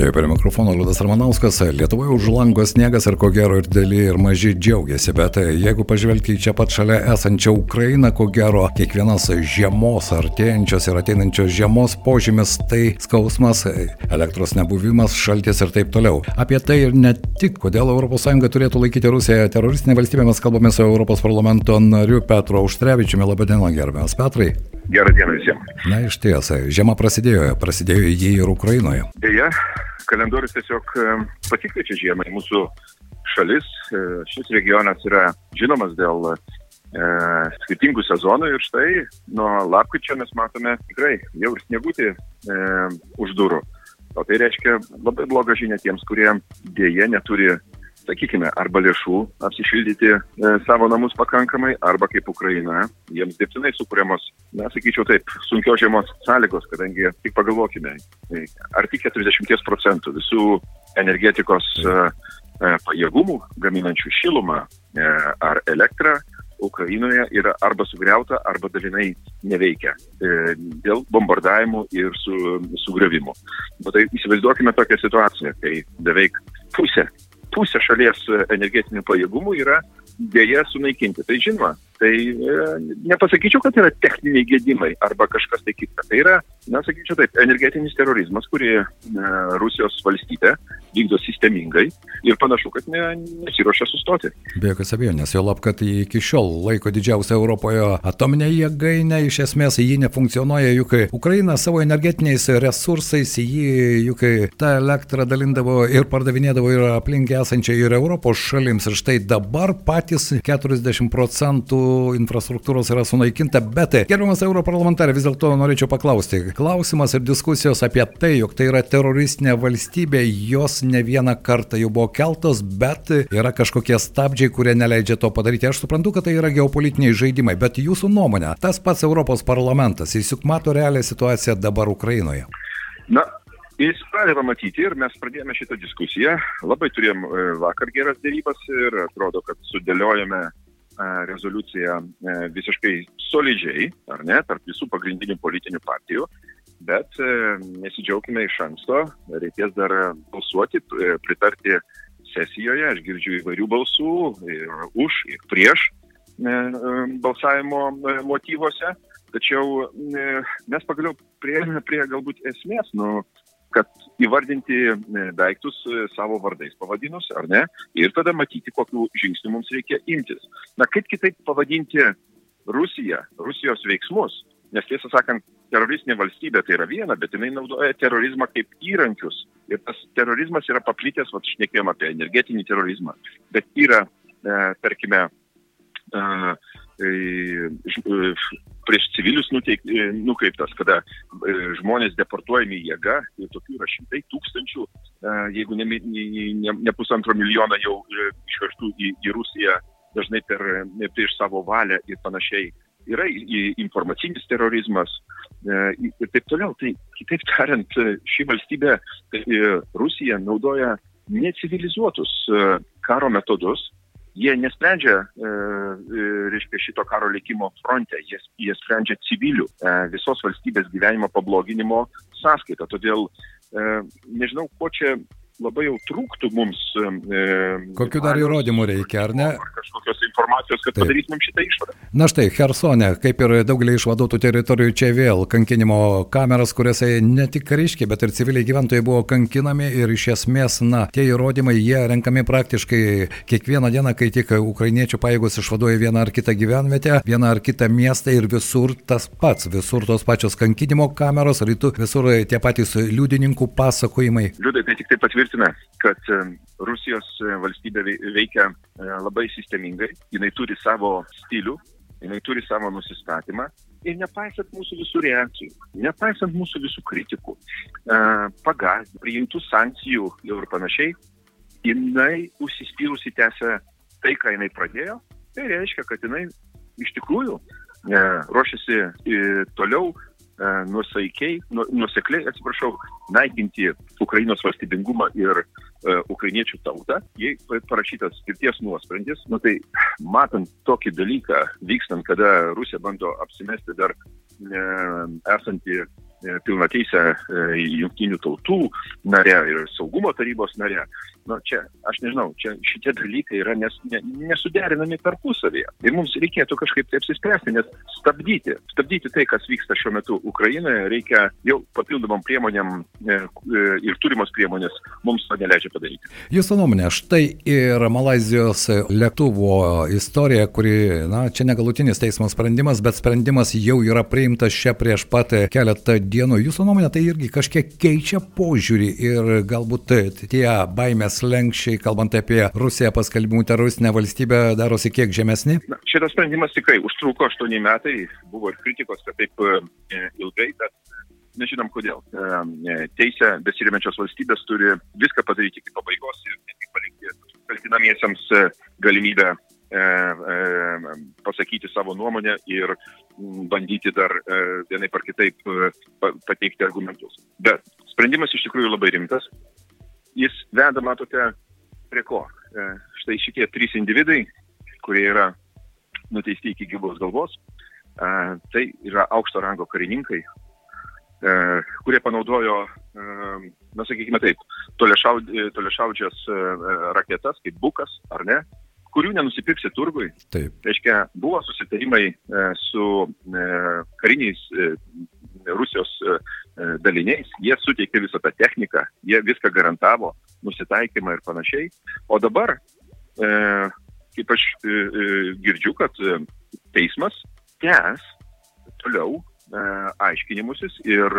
Studijoje prie mikrofono Liudas Ramanauskas. Lietuvoje už lango sniegas ir ko gero ir dėlį ir maži džiaugiasi, bet jeigu pažvelgti į čia pat šalia esančią Ukrainą, ko gero kiekvienas žiemos, artėjančios ir ateinančios žiemos požymis tai skausmas, elektros nebuvimas, šaltis ir taip toliau. Apie tai ir ne tik, kodėl ES turėtų laikyti Rusiją teroristinė valstybė, mes kalbame su Europos parlamento nariu Petru Auštrevičiumi. Labadiena, gerbiamas Petrai. Gerą dieną visiems. Na iš ties, žiema prasidėjo, prasidėjo jį ir Ukrainoje. Deja, kalendorius tiesiog e, pasikviečia žiemą į mūsų šalis. E, šis regionas yra žinomas dėl e, skirtingų sezonų ir štai nuo lapkričio mes matome tikrai jau ir sniegutį e, už durų. O tai reiškia labai blogą žinią tiems, kurie dėje neturi sakykime, arba lėšų apsišildyti e, savo namus pakankamai, arba kaip Ukraina, jiems dirbtinai sukūriamos, na, sakyčiau taip, sunkios žiemos sąlygos, kadangi tik pagalvokime, e, ar tik 40 procentų visų energetikos e, e, pajėgumų gaminančių šilumą e, ar elektrą Ukrainoje yra arba sugriauta, arba dalinai neveikia e, dėl bombardavimų ir su, sugriovimų. Bet tai įsivaizduokime tokią situaciją, kai beveik pusė pusė šalies energetinių pajėgumų yra dėja sunaikinti. Tai žinoma, tai e, nepasakyčiau, kad yra techniniai gedimai arba kažkas tai kita. Tai yra, na, sakyčiau taip, energetinis terorizmas, kurį e, Rusijos valstybė vykdo sistemingai ir panašu, kad ne, nesiuošia sustoti. Be jokios abejonės, jo lab, kad iki šiol laiko didžiausia Europoje atominė jėgainė, iš esmės ji nefunkcionuoja, juk Ukraina savo energetiniais resursais, ji juk tą elektrą dalindavo ir pardavinėdavo ir aplink esančiai ir Europos šalims. Ir štai dabar patys 40 procentų infrastruktūros yra sunaikinta, bet gerbiamas europarlamentarė, vis dėlto norėčiau paklausti. Klausimas ir diskusijos apie tai, jog tai yra teroristinė valstybė, jos ne vieną kartą jau buvo keltos, bet yra kažkokie stabdžiai, kurie neleidžia to padaryti. Aš suprantu, kad tai yra geopolitiniai žaidimai, bet jūsų nuomonė, tas pats Europos parlamentas, jis juk mato realią situaciją dabar Ukrainoje. Na, Jis pradeda matyti ir mes pradėjome šitą diskusiją. Labai turėjom e, vakar geras dėrybas ir atrodo, kad sudėliojame rezoliuciją e, visiškai solidžiai, ar ne, tarp visų pagrindinių politinių partijų bet e, nesidžiaugime iš anksto, reikės dar balsuoti, e, pritarti sesijoje, aš girdžiu įvairių balsų ir už, ir prieš e, balsavimo motyvuose, tačiau mes pagaliau prieėmėme prie galbūt esmės, nu, kad įvardinti daiktus savo vardais pavadinus, ar ne, ir tada matyti, kokiu žingsniu mums reikia imtis. Na, kaip kitaip pavadinti Rusiją, Rusijos veiksmus, nes tiesą sakant, teroristinė valstybė tai yra viena, bet jinai naudoja terorizmą kaip įrankius. Ir tas terorizmas yra paplitęs, va, šnekėjom apie energetinį terorizmą, bet yra, e, tarkime, e, e, prieš civilius nuteik, e, nukreiptas, kada e, žmonės deportuojami jėga, ir tokių yra šimtai tūkstančių, e, jeigu ne, ne, ne pusantro milijono jau e, išvežtų į, į Rusiją dažnai per, prieš savo valią ir panašiai yra informacinis terorizmas e, ir taip toliau. Tai kitaip tariant, ši valstybė, Rusija naudoja necivilizuotus e, karo metodus, jie nesprendžia, e, reiškia, šito karo likimo fronte, jie, jie sprendžia civilių visos valstybės gyvenimo pabloginimo sąskaitą. Todėl nežinau, ko čia labai jau trūktų mums. E, Kokiu dar įrodymų reikia, ar ne? Ar kažkokios informacijos, kad Taip. padarytumėm šitą išvadą. Na štai, Hersone, kaip ir daugelį išvaduotų teritorijų, čia vėl kankinimo kameras, kuriuose ne tik kariškiai, bet ir civiliai gyventojai buvo kankinami ir iš esmės, na, tie įrodymai, jie renkami praktiškai kiekvieną dieną, kai tik ukrainiečių pajėgos išvaduoja vieną ar kitą gyvenvietę, vieną ar kitą miestą ir visur tas pats, visur tos pačios kankinimo kameros, rytų visur tie patys liudininkų pasakojimai. Liudai, tai tik tai patvirtina patvirtina, kad Rusijos e, valstybė veikia e, labai sistemingai, jinai turi savo stilių, jinai turi savo nusistatymą. Ir nepaisant mūsų visų reakcijų, nepaisant mūsų visų kritikų, e, pagazdų, priimtų sankcijų ir panašiai, jinai užsispyrusi tęsia tai, ką jinai pradėjo, tai reiškia, kad jinai iš tikrųjų ruošiasi toliau nusaikiai, nu, nusekliai, atsiprašau, naikinti Ukrainos valstybingumą ir uh, ukrainiečių tautą, jei parašytas skirties nuosprendis, nu tai matant tokį dalyką vykstant, kada Rusija bando apsimesti dar uh, esantį E, pilna teisė e, jungtinių tautų nare ir saugumo tarybos nare. Nu, čia, aš nežinau, čia šitie dalykai yra nes, ne, nesuderinami tarpusavėje. Ir mums reikėtų kažkaip tai apsispręsti, nes stabdyti, stabdyti tai, kas vyksta šiuo metu Ukrainoje, reikia jau papildomam priemonėm e, ir turimos priemonės mums to neleidžia padaryti. Jūsų nuomonė, štai ir Malazijos lėktuvo istorija, kuri, na, čia negalutinis teismo sprendimas, bet sprendimas jau yra priimtas čia prieš pat keletą dienų. Jūsų nuomonė tai irgi kažkiek keičia požiūrį ir galbūt tie baimės lenkščiai, kalbant apie Rusiją paskelbimų teroristinę valstybę, darosi kiek žemesni? Na, šitas sprendimas tikrai užtruko 8 metai, buvo ir kritikos, kad taip e, ilgai, bet nežinom kodėl. E, teisė besirimenčios valstybės turi viską padaryti iki pabaigos ir ne tik palikti kaltinamiesiams e, galimybę E, e, pasakyti savo nuomonę ir bandyti dar e, vienai par kitaip pateikti argumentus. Bet sprendimas iš tikrųjų labai rimtas. Jis veda, matote, prie ko. Štai šitie trys individai, kurie yra nuteisti iki gyvos galvos, tai yra aukšto rango karininkai, kurie panaudojo, na sakykime taip, toliašaudžias raketas kaip bukas, ar ne, kurių nenusipirksi turgui. Taip. Reiškia, buvo susitarimai e, su e, kariniais e, Rusijos daliniais, jie suteikė visą tą techniką, jie viską garantavo, nusitaikymą ir panašiai. O dabar, kaip aš girdžiu, kad teismas tęs toliau aiškinimusis ir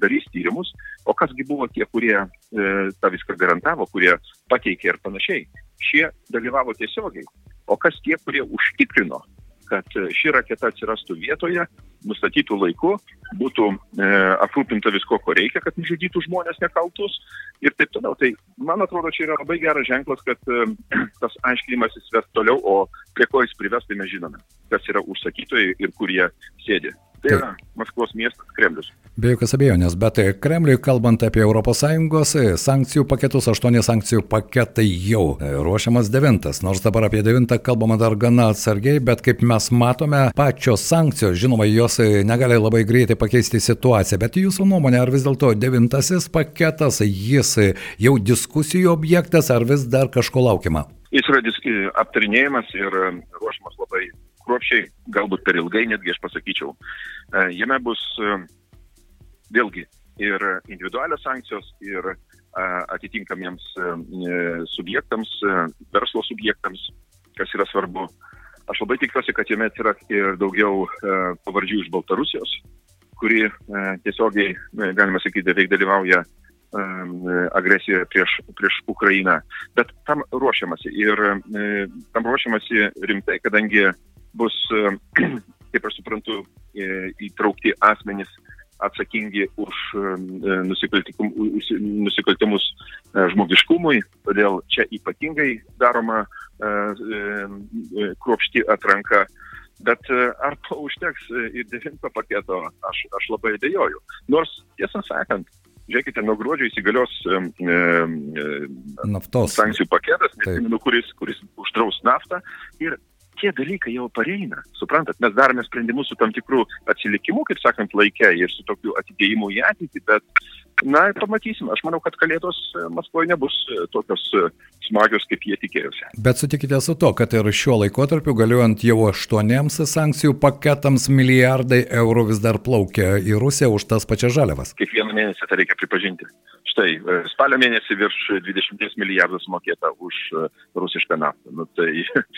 darys tyrimus, o kasgi buvo tie, kurie tą viską garantavo, kurie pateikė ir panašiai šie dalyvavo tiesiogiai. O kas tie, kurie užtikrino, kad ši raketa atsirastų vietoje, nustatytų laiku, būtų e, aprūpinta visko, ko reikia, kad nužudytų žmonės nekaltus ir taip toliau. Tai man atrodo, čia yra labai geras ženklas, kad e, tas aiškinimas įsives toliau, o prie ko jis prives, tai mes žinome, kas yra užsakytojai ir kur jie sėdi. Tai yra Maskvos miestas Kremlius. Be jokios abejonės, bet Kremliui kalbant apie ES sankcijų paketus, aštuoni sankcijų paketai jau ruošiamas devintas, nors dabar apie devintą kalbama dar gana atsargiai, bet kaip mes matome, pačios sankcijos, žinoma, jos negali labai greitai pakeisti situaciją, bet jūsų nuomonė, ar vis dėlto devintasis paketas, jis jau diskusijų objektas, ar vis dar kažko laukiama? Jis yra aptarinėjimas ir ruošiamas labai kruopšiai, galbūt per ilgai, netgi aš pasakyčiau. E, jame bus e, vėlgi ir individualios sankcijos, ir e, atitinkamiems subjektams, verslo subjektams, kas yra svarbu. Aš labai tikiuosi, kad jame yra ir daugiau pavardžių iš Baltarusijos, kuri tiesiogiai, galima sakyti, beveik dalyvauja agresijoje prieš, prieš Ukrainą. Bet tam ruošiamasi ir tam ruošiamasi rimtai, kadangi bus, e, kaip aš suprantu, e, įtraukti asmenys atsakingi už e, nusikaltimus žmogiškumui, todėl čia ypatingai daroma kruopšti atranka. Bet ar to užteks ir devinto paketo, aš, aš labai dėjoju. Nors, tiesą sakant, žiūrėkite, nuo gruodžio įsigalios e, e, naftos sankcijų paketas, nesimenu, kuris, kuris uždraus naftą ir tie dalykai jau pareina. Suprantat, mes darome sprendimus su tam tikrų atsilikimu, kaip sakant, laike ir su tokiu atidėjimu į ateitį, bet, na, pamatysim. Aš manau, kad kalėdos e, Maskvoje nebus e, tokios e, smagios, kaip jie tikėjosi. Bet sutikite su to, kad ir šiuo laikotarpiu, galiuojant jau aštuoniems sankcijų paketams, milijardai eurų vis dar plaukia į Rusiją už tas pačias žaliavas. Kiekvieną mėnesį tą reikia pripažinti. Štai, spalio mėnesį virš 20 milijardų sumokėta už rusišką naftą. Nu, tai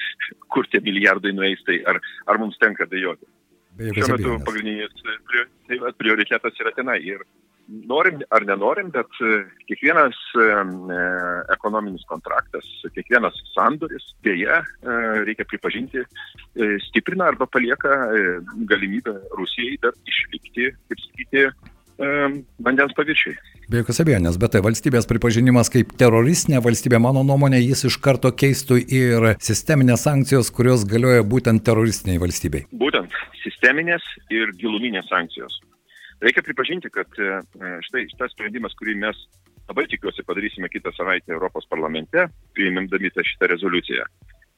kur tie milijardai nueis, tai ar, ar mums tenka dėjoti. Šiuo metu pagrindinis tai prioritetas yra tenai. Ir norim ar nenorim, bet e, kiekvienas e, ekonominis kontraktas, kiekvienas sandoris, dėja, e, reikia pripažinti, stiprina arba palieka galimybę Rusijai dar išlikti, kaip sakyti, vandens paviršiai. Be jokios abejonės, bet tai valstybės pripažinimas kaip teroristinė valstybė, mano nuomonė, jis iš karto keistų ir sisteminės sankcijos, kurios galioja būtent teroristiniai valstybei. Būtent sisteminės ir giluminės sankcijos. Reikia pripažinti, kad e, štai šitas sprendimas, kurį mes labai tikiuosi padarysime kitą savaitę Europos parlamente, priimdami šitą rezoliuciją.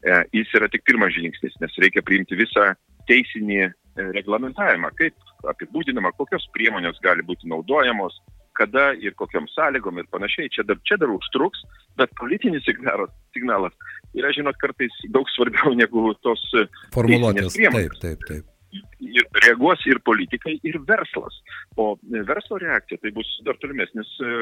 E, jis yra tik pirmas žingsnis, nes reikia priimti visą teisinį e, reglamentavimą, kaip apibūdinama, kokios priemonės gali būti naudojamos, kada ir kokiam sąlygom ir panašiai. Čia dar, čia dar užtruks, bet politinis signalas, signalas yra, žinot, kartais daug svarbiau negu tos formuluotės. Taip, taip, taip ir reaguos ir politikai, ir verslas. O verslo reakcija tai bus dar tolimesnis e,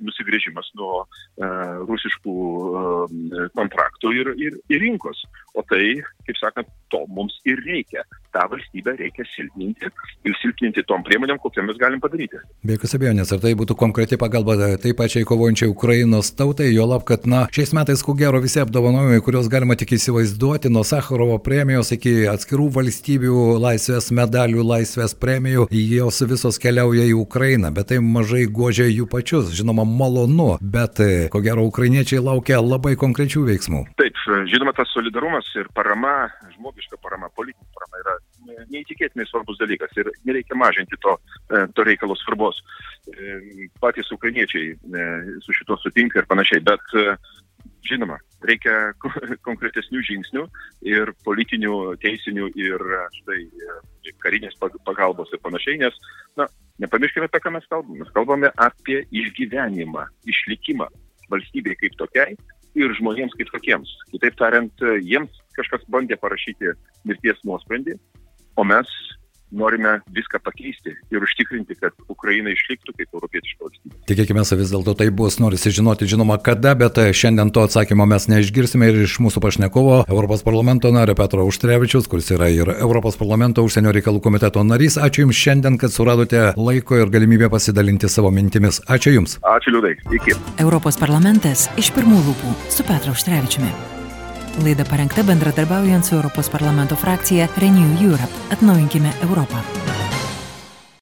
nusigrėžimas nuo e, rusiškų e, kontraktų ir, ir, ir rinkos. O tai, kaip sakant, to mums ir reikia. Ta valstybę reikia silpninti ir silpninti tom priemonėm, kokiam mes galim padaryti. Be jokios abejonės, ar tai būtų konkreti pagalba taip pačiai kovojančiai Ukrainos tautai, jo lab, kad, na, šiais metais, ko gero, visi apdovanojimai, kuriuos galima tik įsivaizduoti, nuo Sakharovo premijos iki atskirų valstybių laisvės medalių, laisvės premijų, jos visos keliauja į Ukrainą, bet tai mažai guodžia jų pačius. Žinoma, malonu, bet ko gero ukrainiečiai laukia labai konkrečių veiksmų. Taip, žinoma, tas solidarumas ir parama, žmogiška parama, politinė parama yra neįtikėtinai svarbus dalykas ir nereikia mažinti to, e, to reikalo svarbos. E, patys ukrainiečiai e, su šito sutinka ir panašiai, bet žinoma, reikia konkretesnių žingsnių ir politinių, teisinių ir štai karinės pagalbos ir panašiai, nes, na, nepamirškime, apie ką mes kalbame. Mes kalbame apie išgyvenimą, išlikimą valstybei kaip tokiai ir žmonėms kaip tokiems. Kitaip tariant, jiems kažkas bandė parašyti mirties nuosprendį, o mes norime viską pakeisti ir užtikrinti, kad Ukraina išliktų kaip europietiška valstybė. Tikėkime, vis dėlto tai bus, norisi žinoti, žinoma, kada, bet šiandien to atsakymo mes neišgirsime ir iš mūsų pašnekovo, Europos parlamento nario Petro Užtrevičius, kuris yra ir Europos parlamento užsienio reikalų komiteto narys. Ačiū Jums šiandien, kad suradote laiko ir galimybę pasidalinti savo mintimis. Ačiū Jums. Ačiū Liūdai. Iki. Europos parlamentas iš pirmų lūpų su Petro Užtrevičiumi. Laida parengta bendradarbiaujant su Europos parlamento frakcija Renew Europe. Atnaujinkime Europą.